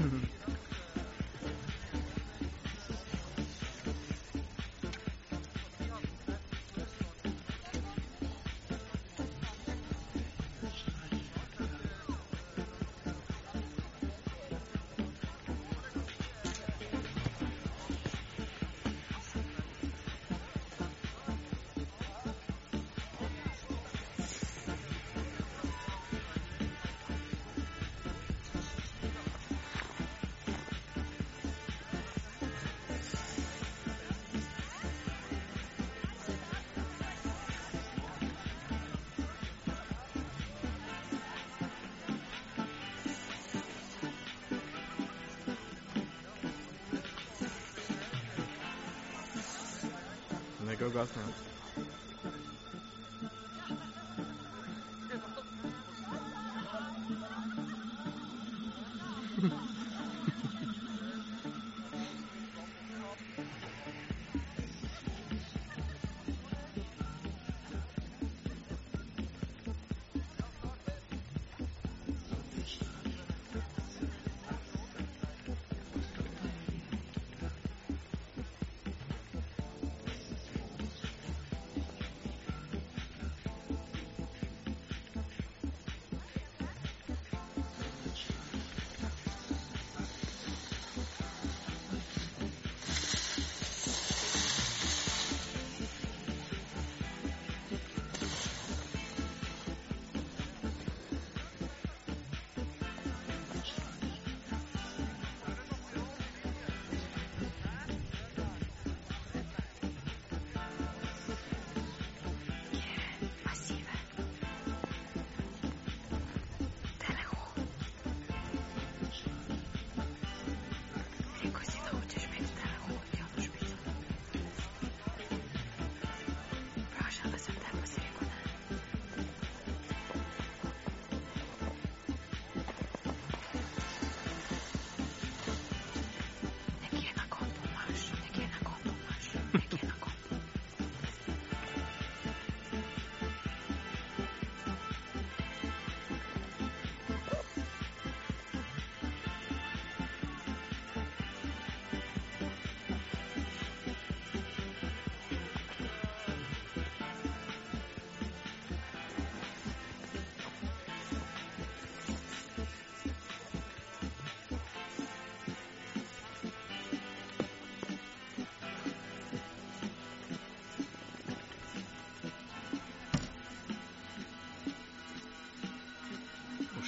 Mm-hmm. がその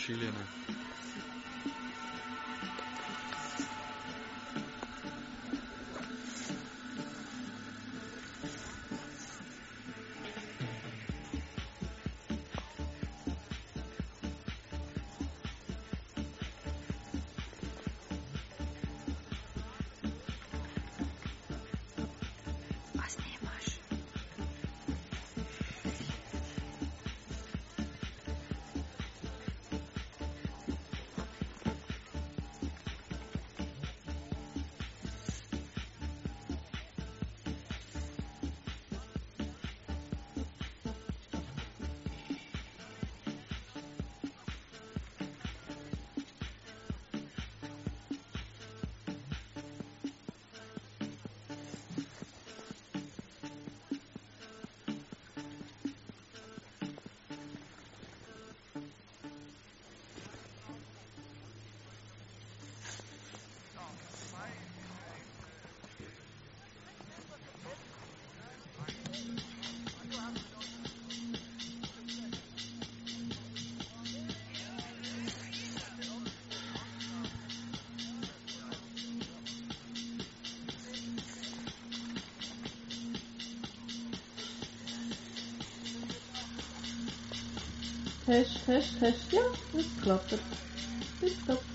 члены Test, Test, Test. Ja, es klappt. Es klappt.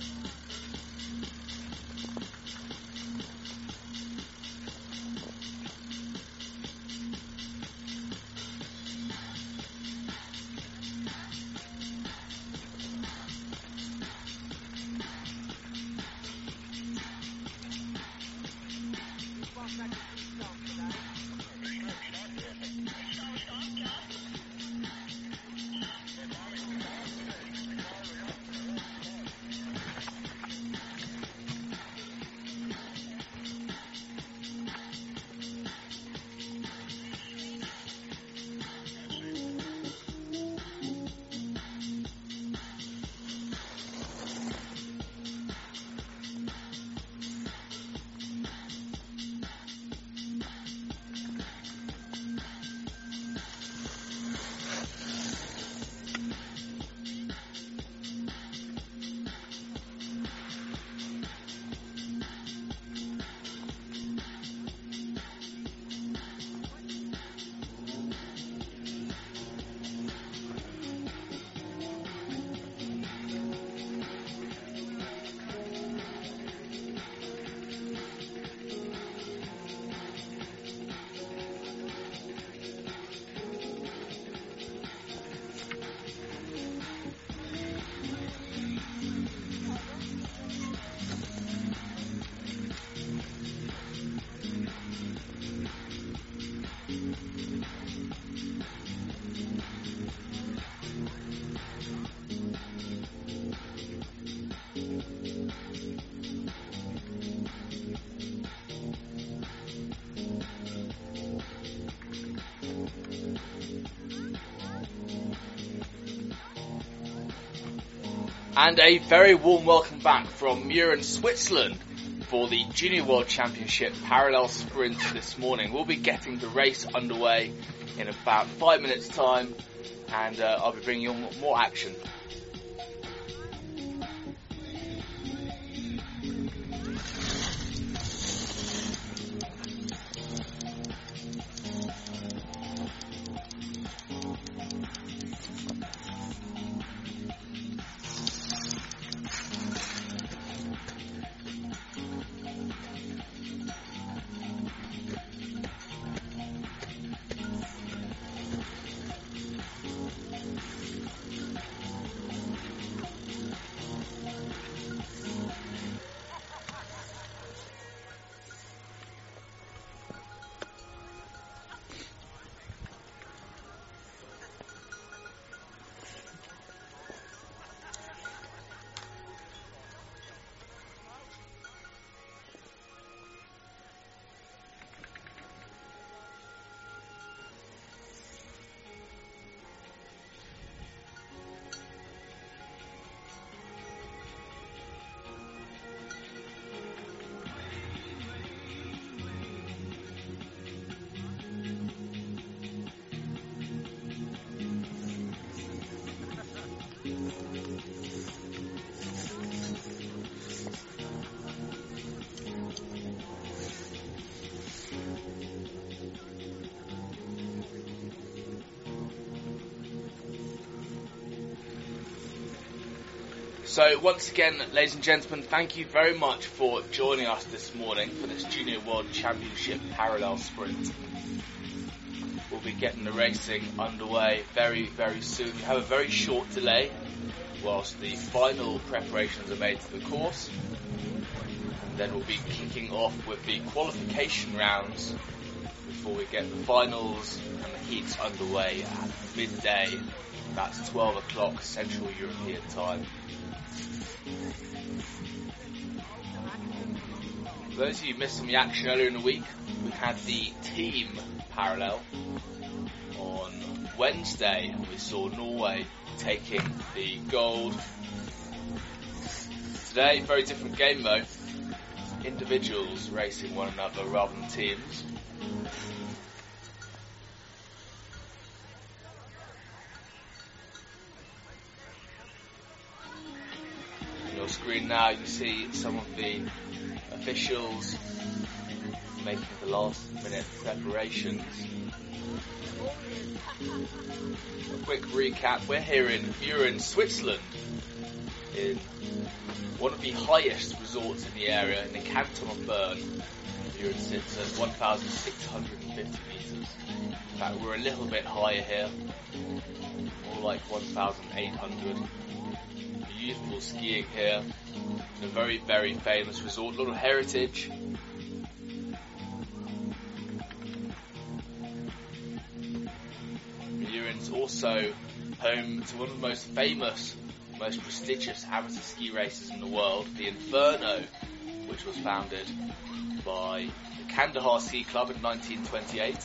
And a very warm welcome back from Mürren, Switzerland for the Junior World Championship parallel sprint this morning. We'll be getting the race underway in about five minutes' time, and uh, I'll be bringing you more- more action. So once again, ladies and gentlemen, thank you very much for joining us this morning for this Junior World Championship parallel sprint. We'll be getting the racing underway very, very soon. We have a very short delay whilst the final preparations are made to the course. Then we'll be kicking off with the qualification rounds before we get the finals and the heats underway at midday. That's 12 o'clock Central European time. For those of you who missed some of the action earlier in the week, we had the team parallel on Wednesday. We saw Norway taking the gold. Today, very different game though. Individuals racing one another rather than teams. On your screen now, you see some of the officials making the last minute preparations. A quick recap, we're here in Mürren, Switzerland, in one of the highest resorts in the area, in the canton of Bern. Mürren sits at 1,650 metres. In fact, we're a little bit higher here, more like 1,800. Beautiful skiing here, a very, very famous resort, a lot of heritage. Mürren's also home to one of the most famous, most prestigious amateur ski races in the world, the Inferno, which was founded by the Kandahar Ski Club in 1928.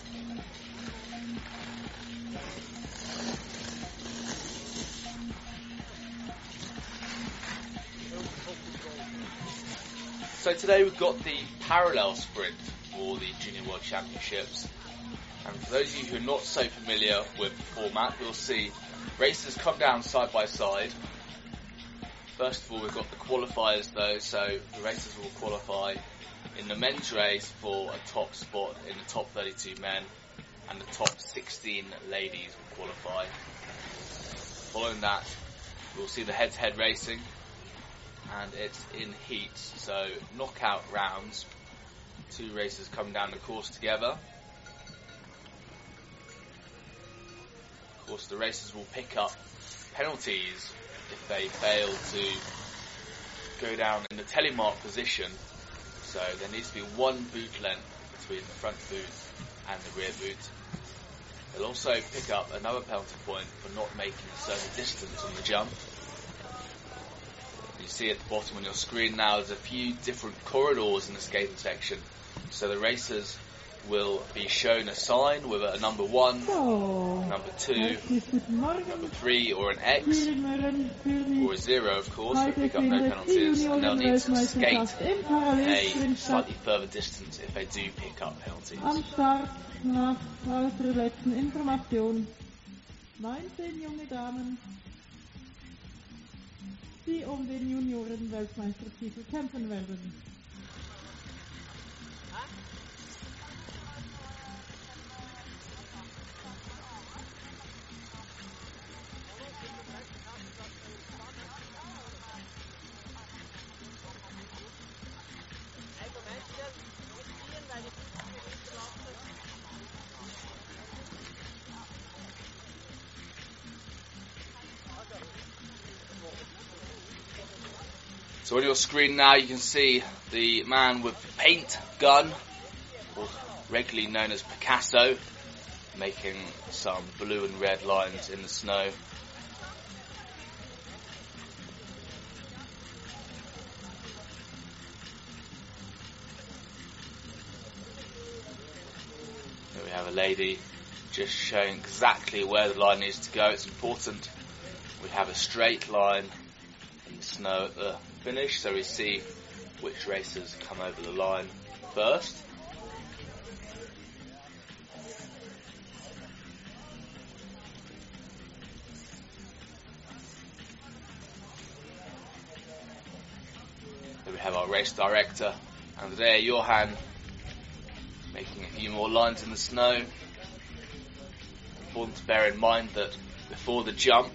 So today we've got the parallel sprint for the Junior World Championships. And for those of you who are not so familiar with the format, we'll see racers come down side by side. First of all, we've got the qualifiers though, so the racers will qualify in the men's race for a top spot in the top 32 men, and the top 16 ladies will qualify. Following that, we'll see the head-to-head racing, and it's in heats, so knockout rounds. Two racers come down the course together. Of course, the racers will pick up penalties if they fail to go down in the telemark position. So there needs to be one boot length between the front boot and the rear boot. They'll also pick up another penalty point for not making a certain distance on the jump. See at the bottom on your screen now there's a few different corridors in the skating section. So the racers will be shown a sign with a number one, So, number two, number three, or an X, or a zero, of course, to pick up no penalties, and they'll need to skate a slightly further distance if they do pick up penalties. Am Start nach die um den Junioren-Weltmeistertitel kämpfen werden. Your screen now you can see the man with the paint gun, or regularly known as Picasso, making some blue and red lines in the snow. Here we have a lady just showing exactly where the line needs to go. It's important we have a straight line snow at the finish so we see which racers come over the line first. Here we have our race director, and there Johan making a few more lines in the snow. Important to bear in mind that before the jump,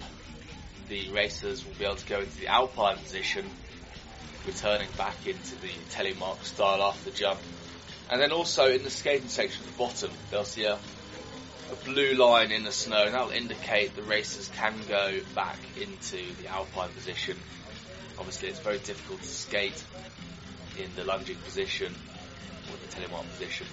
the racers will be able to go into the alpine position, returning back into the telemark style after the jump. And then also in the skating section at the bottom, they'll see a, a blue line in the snow, and that will indicate the racers can go back into the alpine position. Obviously, it's very difficult to skate in the lunging position or the telemark position.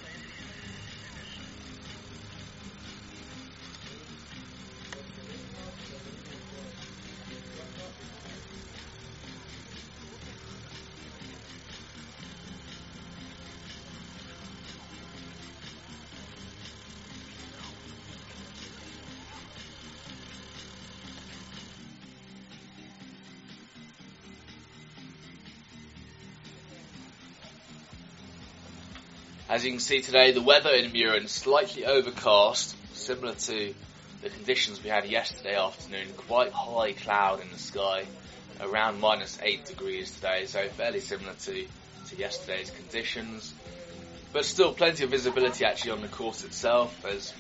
As you can see today, the weather in Mürren is slightly overcast, similar to the conditions we had yesterday afternoon. Quite high cloud in the sky, around minus 8 degrees today, so fairly similar to, to yesterday's conditions. But still plenty of visibility actually on the course itself. There's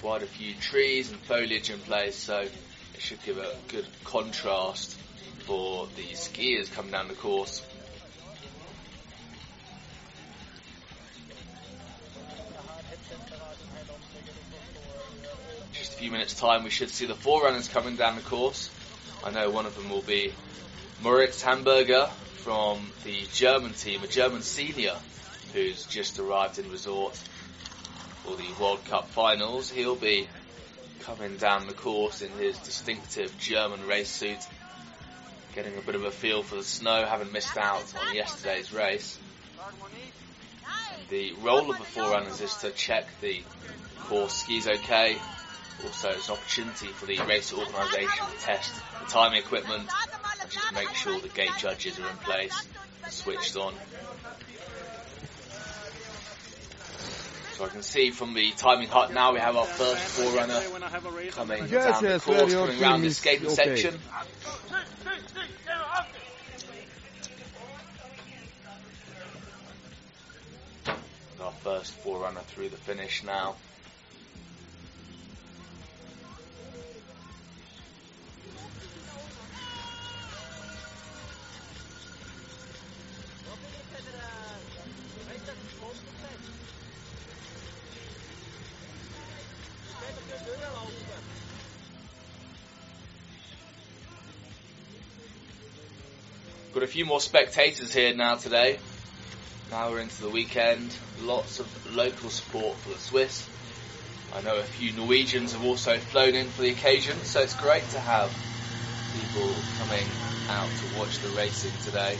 quite a few trees and foliage in place, so it should give a good contrast for the skiers coming down the course. Few minutes' time, we should see the forerunners coming down the course. I know one of them will be Moritz Hamburger from the German team, a German senior who's just arrived in resort for the World Cup finals. He'll be coming down the course in his distinctive German race suit, getting a bit of a feel for the snow, having missed out on yesterday's race. The role of the forerunners is to check the course skis okay, also, it's an opportunity for the race organisation to test the timing equipment and just make sure the gate judges are in place, and switched on. So I can see from the timing hut now we have our first forerunner coming Yes, down the yes, course, where your coming around the skating okay. section. Our first forerunner through the finish now. Few more spectators here now today. Now we're into the weekend. Lots of local support for the Swiss. I know a few Norwegians have also flown in for the occasion, so it's great to have people coming out to watch the racing today.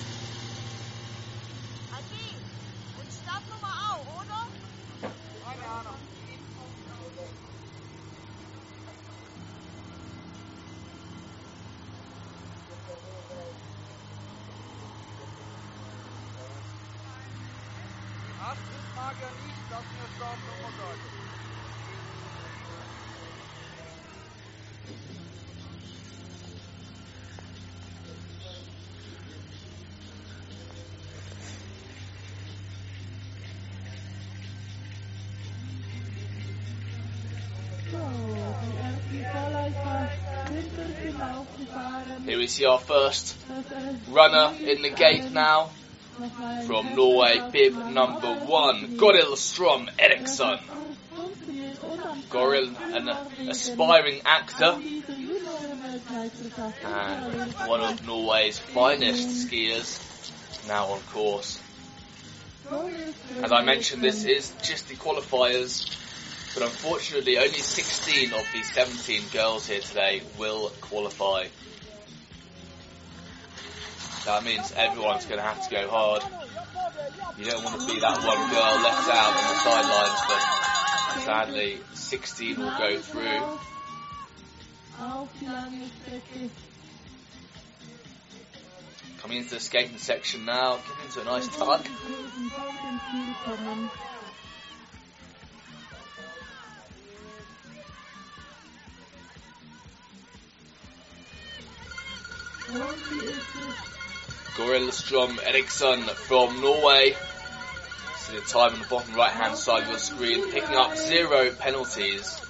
Durch den Lauf gefahren. Here we see our first runner in the gate now from Norway, bib number one, Goril Strom Eriksson. Goril, an aspiring actor and one of Norway's finest skiers now on course. As I mentioned, this is just the qualifiers, but unfortunately only 16 of the 17 girls here today will qualify. That means everyone's going to have to go hard. You don't want to be that one girl left out on the sidelines, but sadly 16 will go through. Coming into the skating section now, getting into a nice tuck. Goril Strom Eriksson from Norway. See the time on the bottom right hand side of your screen, picking up zero penalties.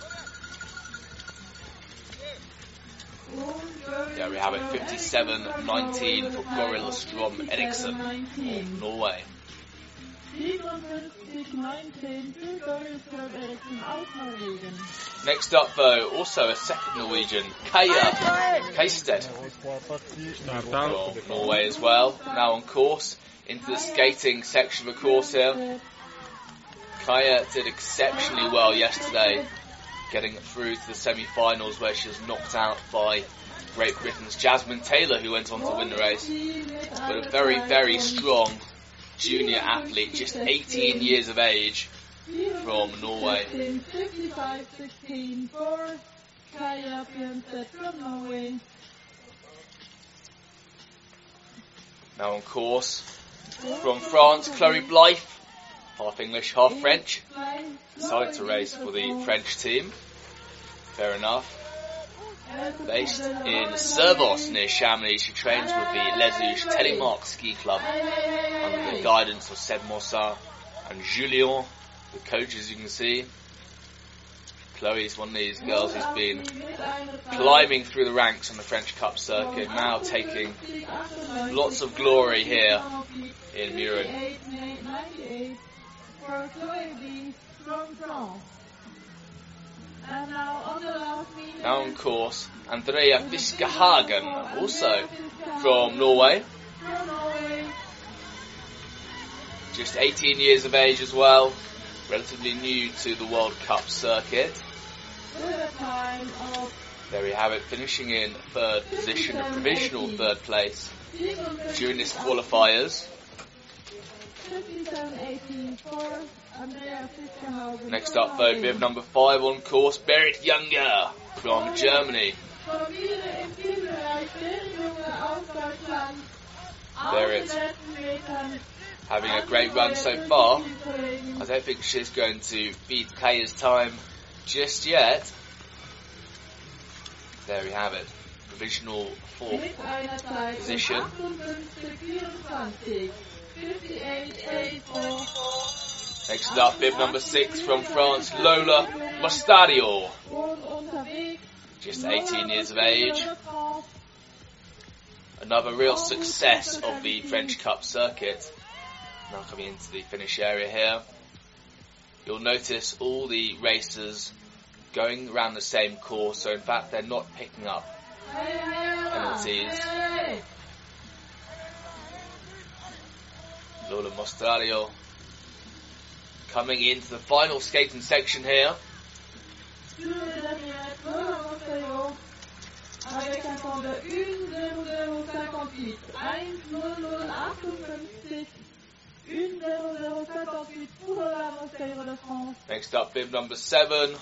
There we have it, 57-19 for Goril Strom Eriksson Norway. Next up though, also a second Norwegian, Kaya Kaysted Norway as well. Now on course into the skating section of the course here. Kaya did exceptionally well yesterday, getting through to the semi-finals where she was knocked out by Great Britain's Jasmine Taylor, who went on to win the race. But a very, very strong junior athlete, just 18 years of age, from Norway. 55-16 for Kaya Bjørnstedt from Norway. Now on course from France, Chloe Blythe, half English, half French, decided to race for the French team. Fair enough. Based in Servoz near Chamonix, she trains with the Les Lesouche Telemark Ski Club under the guidance of Seb Mossad and Julien, the coach as you can see. Chloe's one of these girls who's been climbing through the ranks on the French Cup circuit, now taking lots of glory here in Mürren. And now on. Now on course, Andrea Fiskehagen, also from Norway, just 18 years of age as well, relatively new to the World Cup circuit. There we have it, finishing in third position, a provisional third place during this qualifiers. Next up though, bib number five on course, Berit Younger from Germany. Familie im Zielbereich, der Junge aus Deutschland. There Auf it. den letzten Metern. Having a great run so far. I don't think she's going to beat Kaya's time just yet. There we have it. Provisional fourth. Mit einer Zeit Position. Von 58-24. 58-84. Next up, bib number six from France, Lola Mostadio. Just 18 years of age. Another real success of the French Cup circuit. Now coming into the finish area here. You'll notice all the racers going around the same course, so in fact they're not picking up penalties. Lola Mostrario coming into the final skating section here. Avec un temps de 1.0058. 1.0058. 1.0058 pour la Moscaïre de France. Next up, bib number seven,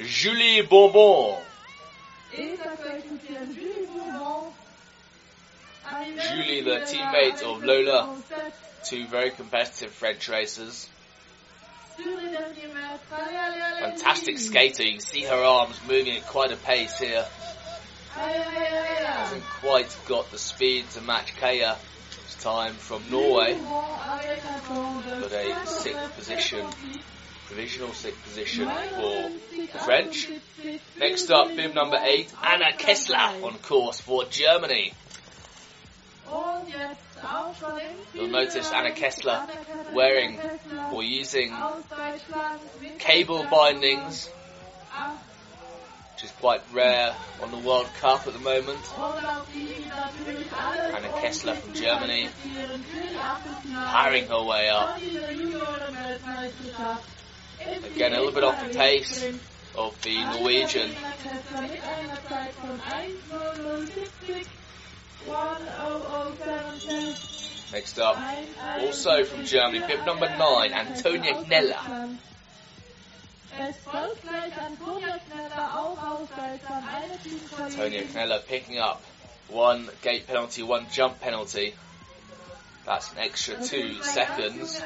Julie Bonbon. Julie, the teammate of Lola. Two very competitive French racers. Fantastic skater. You can see her arms moving at quite a pace here. Hasn't quite got the speed to match Kaya. Time from Norway, but a sixth position, provisional sixth position for the French. Next up, bib number eight, Anna Kessler on course for Germany. You'll notice Anna Kessler wearing or using cable bindings, which is quite rare on the World Cup at the moment. Anna Kessler from Germany, powering her way up. Again, a little bit off the pace of the Norwegian. Next up, also from Germany, bib number nine, Antonia Kneller. Antonia Kneller picking up one gate penalty, one jump penalty. That's an extra two seconds.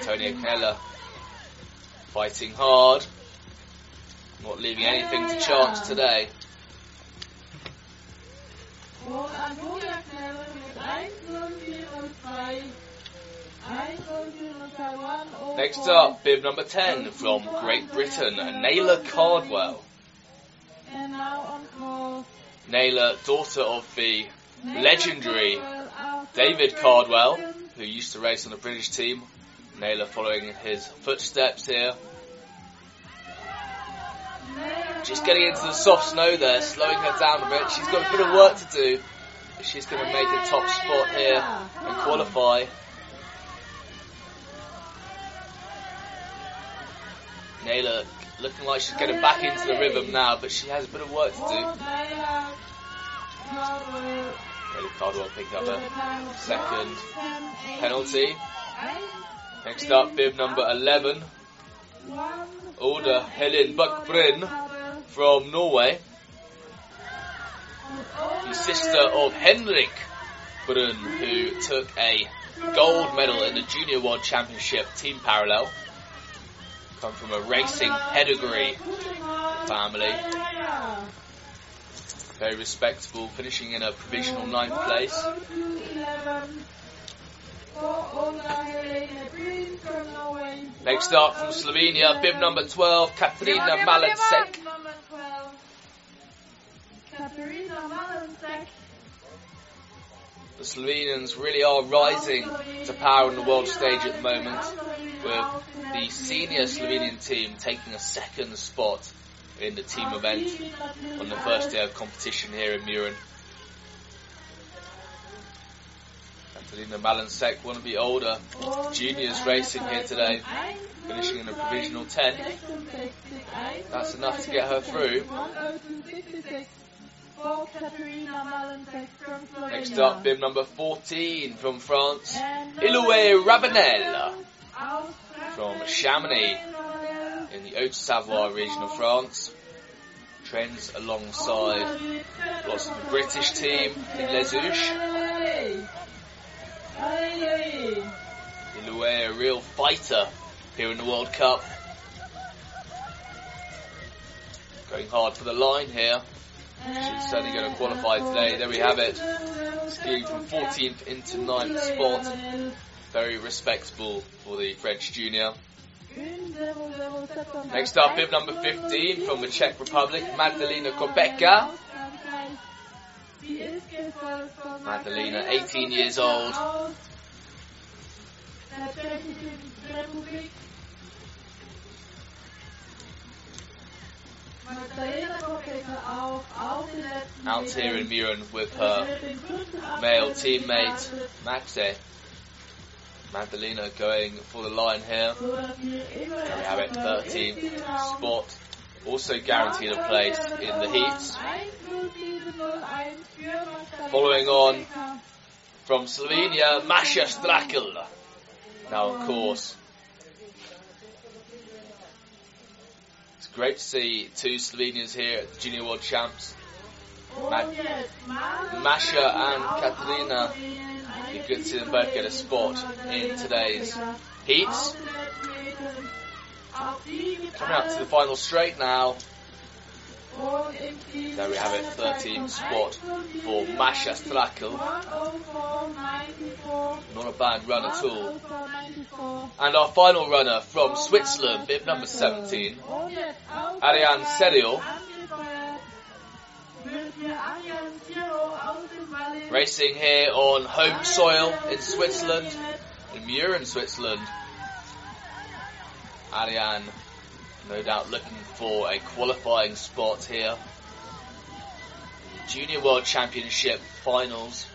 Antonia Kneller fighting hard, not leaving anything to chance today. Next up, bib number 10 from Great Britain, Naylor Cardwell. Naylor, daughter of the legendary David Cardwell, who used to race on the British team. Naylor following his footsteps here. Just getting into the soft snow there, slowing her down a bit. She's got a bit of work to do. She's going to make a top spot here and qualify. Naylor looking like she's getting back into the rhythm now, but she has a bit of work to do. Naylor Cardwell picking up a second penalty. Next up, bib number 11, Oda Helen Buckbryn from Norway. The sister of Henrik Brun, who took a gold medal in the Junior World Championship team parallel. Come from a racing pedigree family. Very respectable, finishing in a provisional ninth place. Next up from Slovenia, bib number 12, Katrina Malensek. The Slovenians really are rising to power on the world stage at the moment, with the senior Slovenian team taking a second spot in the team event on the first day of competition here in Mürren. Katarina Malensek, one of the older juniors racing here today, finishing in a provisional 10. That's enough to get her through. Next up, bib number 14 from France, Iloué Ravenel from Chamonix in the Haute-Savoie region of France. Trains alongside lots of the British team in Les Houches. Iloué, a real fighter here in the World Cup. Going hard for the line here. She's certainly going to qualify today. There we have it. Skiing from 14th into 9th spot. Very respectable for the French junior. Next up, bib number 15 from the Czech Republic, Magdalena Kobeka. Magdalena, 18 years old. Out here in Mürren with her male teammate, Maxe. Magdalena going for the line here. We have it, 13th spot. Also guaranteed a place in the heats. Following on from Slovenia, Masha Strakel. Now of course. It's great to see two Slovenians here at the Junior World Champs. Ma- Masha and Katarina. You could see them both get a spot in today's heats. Coming up to the final straight now. There we have it, 13th spot for Masha Strakel. Not a bad run at all. And our final runner from Switzerland, bib number 17, Ariane Serio. Racing here on home soil in Switzerland, in Mürren, Switzerland. Ariane, no doubt looking for a qualifying spot here. Junior World Championship finals.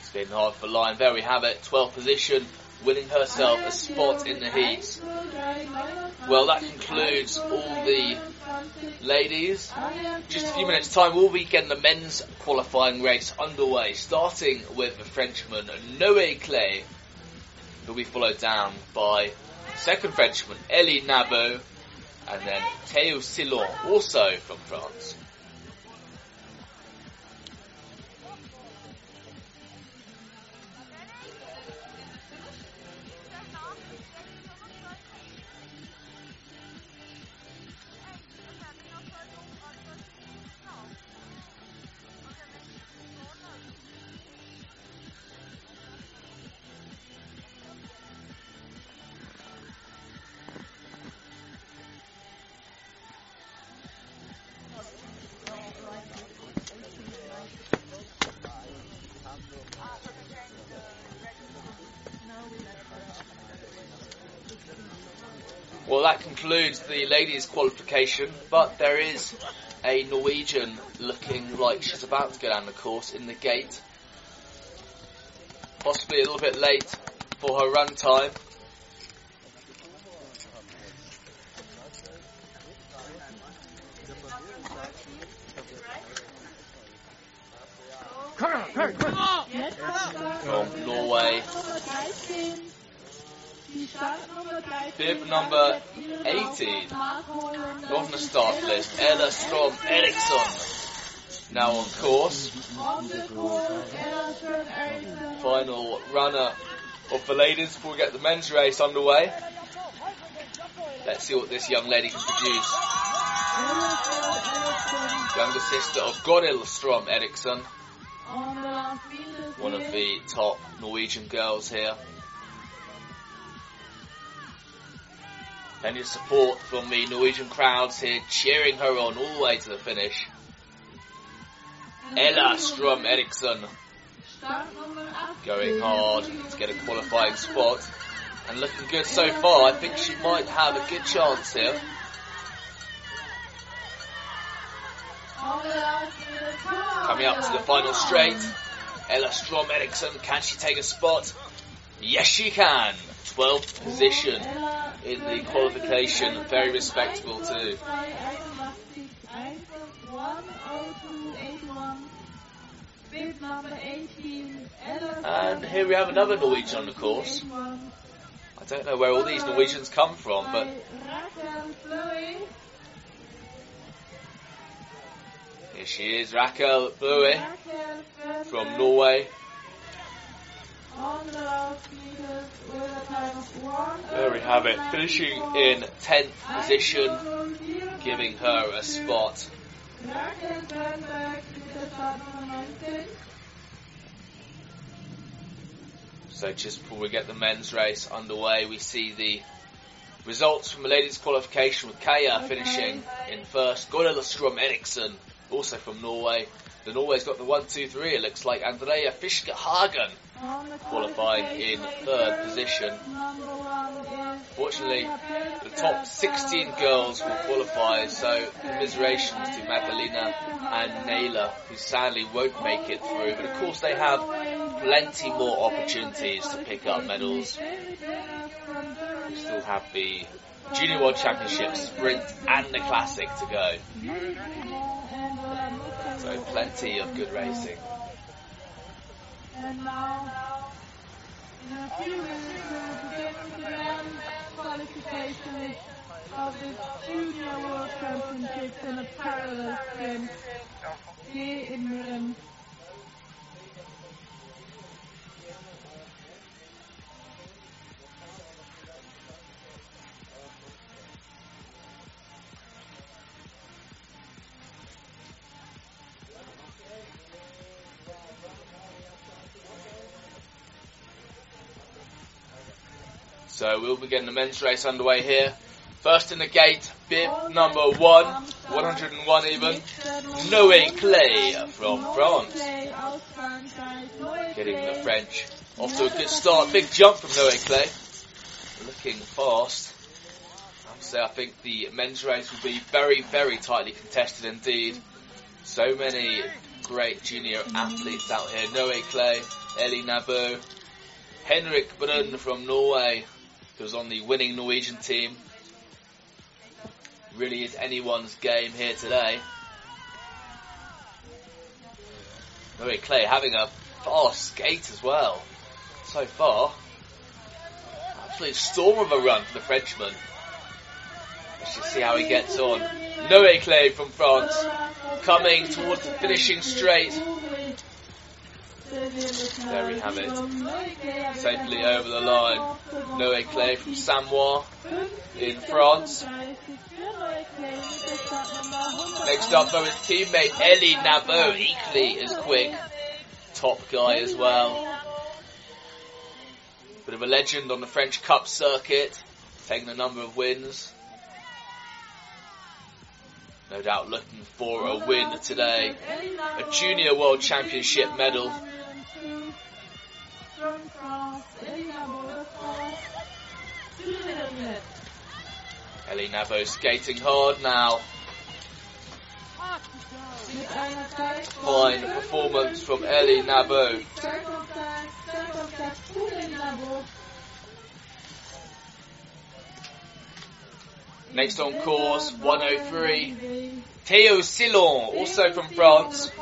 It's been hard for Lion. There we have it, 12th position, winning herself a spot in the heats. Well, that concludes all the ladies. Just a few minutes' time, be getting the men's qualifying race underway, starting with the Frenchman Noé Clay, who'll be followed down by second Frenchman Elie Nabo, and then Théo Silon, also from France. Well, that concludes the ladies' qualification, but there is a Norwegian looking like she's about to go down the course in the gate. Possibly a little bit late for her run time. Ella Strom Eriksson, now on course. Final runner of the ladies before we get the men's race underway. Let's see what this young lady can produce. Younger sister of Goril Strom Eriksson, one of the top Norwegian girls here. Of support from the Norwegian crowds here, cheering her on all the way to the finish. Ella Strom Eriksson going hard to get a qualifying spot and looking good so far. I think she might have a good chance here. Coming up to the final straight, Ella Strom Eriksson, can she take a spot? Yes, she can. 12th position in the qualification, very respectable too. And here we have another Norwegian on the course. I don't know where all these Norwegians come from, but here she is, Raquel Bue from Norway. There we have it, finishing in 10th position, giving her a spot. So just before we get the men's race underway, we see the results from the ladies' qualification with Kaya finishing in first. Goril Strom Eriksson, also from Norway. The Norway's got the one, two, three. It looks like Andrea Fiske Hagen qualifying in third position. Fortunately, the top 16 girls will qualify, so commiserations to Magdalena and Naila, who sadly won't make it through. But of course, they have plenty more opportunities to pick up medals. We still have the Junior World Championship sprint and the classic to go. So plenty of good racing. And now, in a few minutes, we will begin the men's qualification of the Junior World Championships in a parallel. Geh in Rennen. So we'll be getting the men's race underway here. First in the gate, bib number one, 101 even, Noé Claye from France. Getting the French off to a good start. Big jump from Noé Claye. Looking fast. I have to say, I think the men's race will be very, very tightly contested indeed. So many great junior athletes out here. Noé Claye, Ellie Nabu, Henrik Brunn from Norway, who's on the winning Norwegian team. Really is anyone's game here today. Noé Claye having a fast skate as well. So far. Absolute storm of a run for the Frenchman. Let's just see how he gets on. Noé Claye from France coming towards the finishing straight. There we have it. Safely over the line. Noé Claye from Samoa in France. Next up from his teammate Ellie Nabo, equally as quick. Top guy as well. Bit of a legend on the French Cup circuit, taking a number of wins. No doubt looking for a win today. A Junior World Championship medal. From France, Nabo skating hard now. Fine performance from Ellie Nabo. Next on course, 103. Theo Sillon, also from France.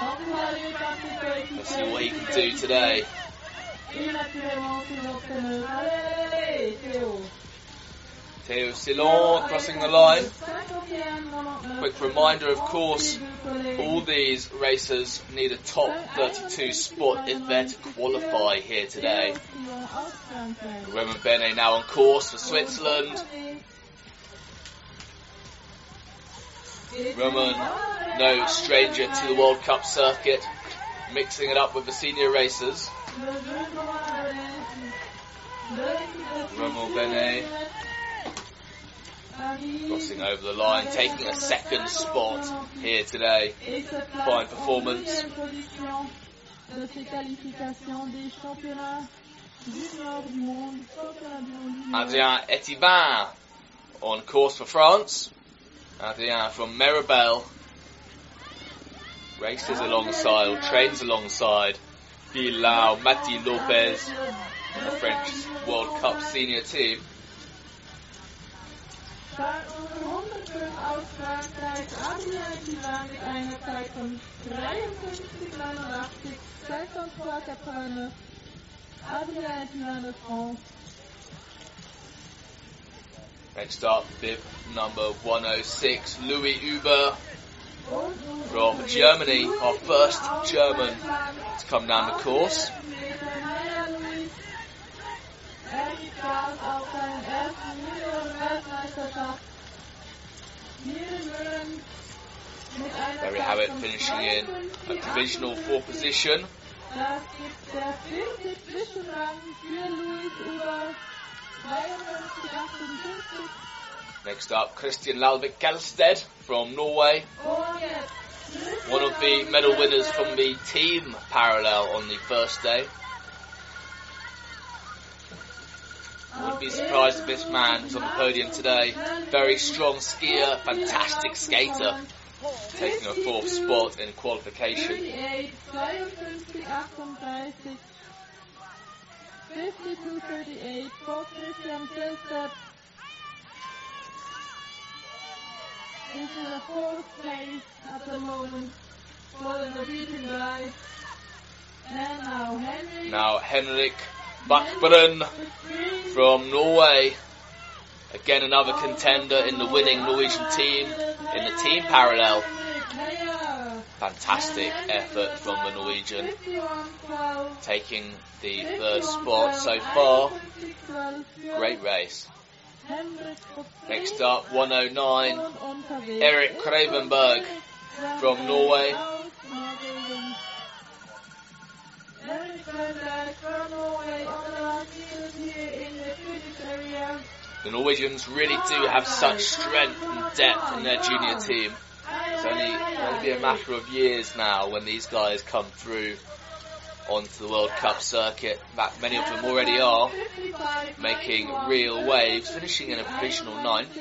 Let's see what he can do today. Theo Sillon crossing the line. Quick reminder, of course, all these racers need a top 32 spot if they're to qualify here today. Roman Bene now on course for Switzerland. Roman, no stranger to the World Cup circuit, mixing it up with the senior racers. Roman Bene crossing over the line, taking a second spot here today. Fine performance. Adrien Etiban on course for France. Adrien from Meribel races alongside, trains alongside Bilal Mati Lopez the French World Cup senior team. Frankreich, Next up, bib number 106, Louis Uber from Germany, our first German to come down the course. Er There we have it, finishing in a provisional fourth position. Das ist der vierte Zwischenrang für Luis Uber. 52, 58. Next up, Christian Lalvik Galsted from Norway. One of the medal winners from the team parallel on the first day. Wouldn't be surprised if this man is on the podium today. Very strong skier, fantastic skater, taking a fourth spot in qualification. 38, 52, 38. 52, 38 for Christian Selstedt. This is a fourth place at the moment for the Norwegian guys. And now Henry. Now Henrik Bakbren from Norway. Again, another contender in the winning Norwegian team in the team parallel. Fantastic effort from the Norwegian, taking the third spot so far. Great race. Next up, 109, Erik Kravenberg from Norway. The Norwegians really do have such strength and depth in their junior team. To be a matter of years now when these guys come through onto the World Cup circuit. Many of them already are making real waves, finishing in a provisional ninth.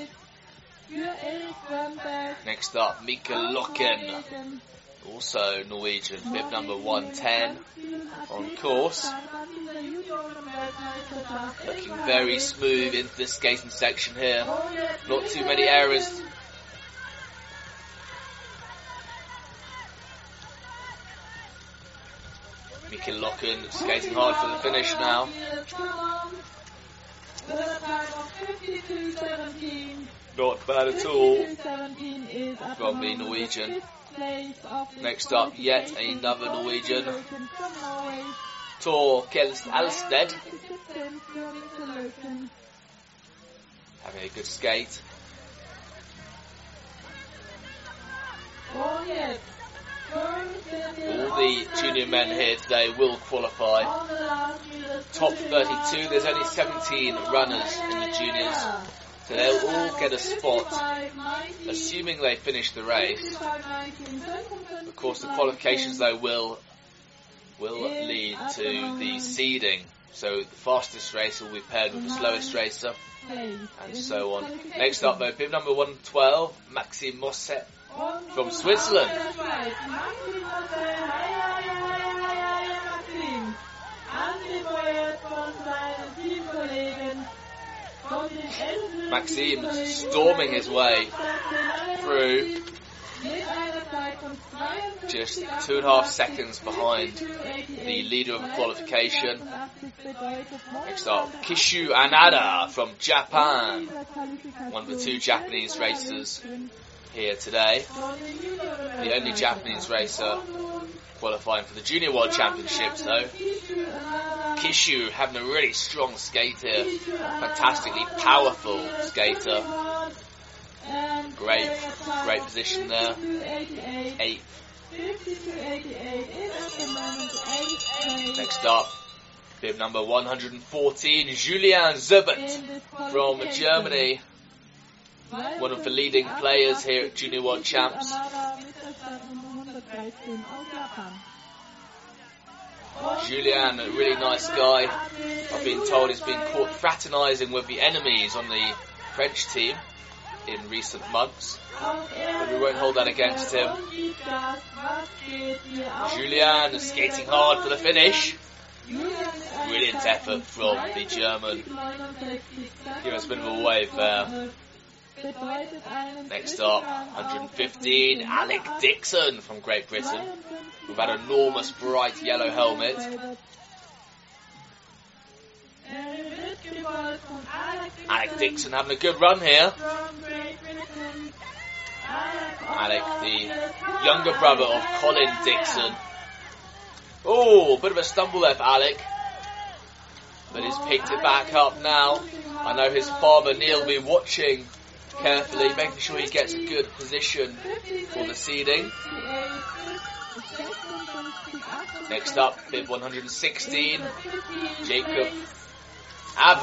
Next up, Mika Loken, also Norwegian, bib number 110 on course. Looking very smooth into the skating section here. Not too many errors. Mika Loken skating hard for the finish now. Not bad at all from the Norwegian. Next up, yet another Norwegian. Tor Kjelst Alsted. Having a good skate. Oh, All the junior men here today will qualify. Top 32, there's only 17 runners in the juniors. So they'll all get a spot, assuming they finish the race. Of course, the qualifications though will will lead to the seeding. So the fastest racer will be paired with the slowest racer, and so on. Next up though, bib number 112, Maxime Mosset from Switzerland. Maxime storming his way through, just two and a half seconds behind the leader of the qualification. Next up, Kishu Anada from Japan, one of the two Japanese racers here today. The only Japanese racer qualifying for the Junior World Championships though. Kishu having a really strong skate here. Fantastically powerful skater. Great, great position there. Eighth. Next up, bib number 114, Julian Zubert from Germany. One of the leading players here at Junior World Champs. Julian, a really nice guy. I've been told he's been caught fraternising with the enemies on the French team in recent months. But we won't hold that against him. Julian is skating hard for the finish. Brilliant effort from the German. Give us a bit of a wave there. Next up, 115, Alec Dixon from Great Britain with that enormous bright yellow helmet. Alec Dixon having a good run here. Alec, the younger brother of Colin Dixon. Oh, a bit of a stumble there for Alec. But he's picked it back up now. I know his father Neil will be watching carefully, making sure he gets a good position for the seeding. Next up, bib 116, Jacob Ab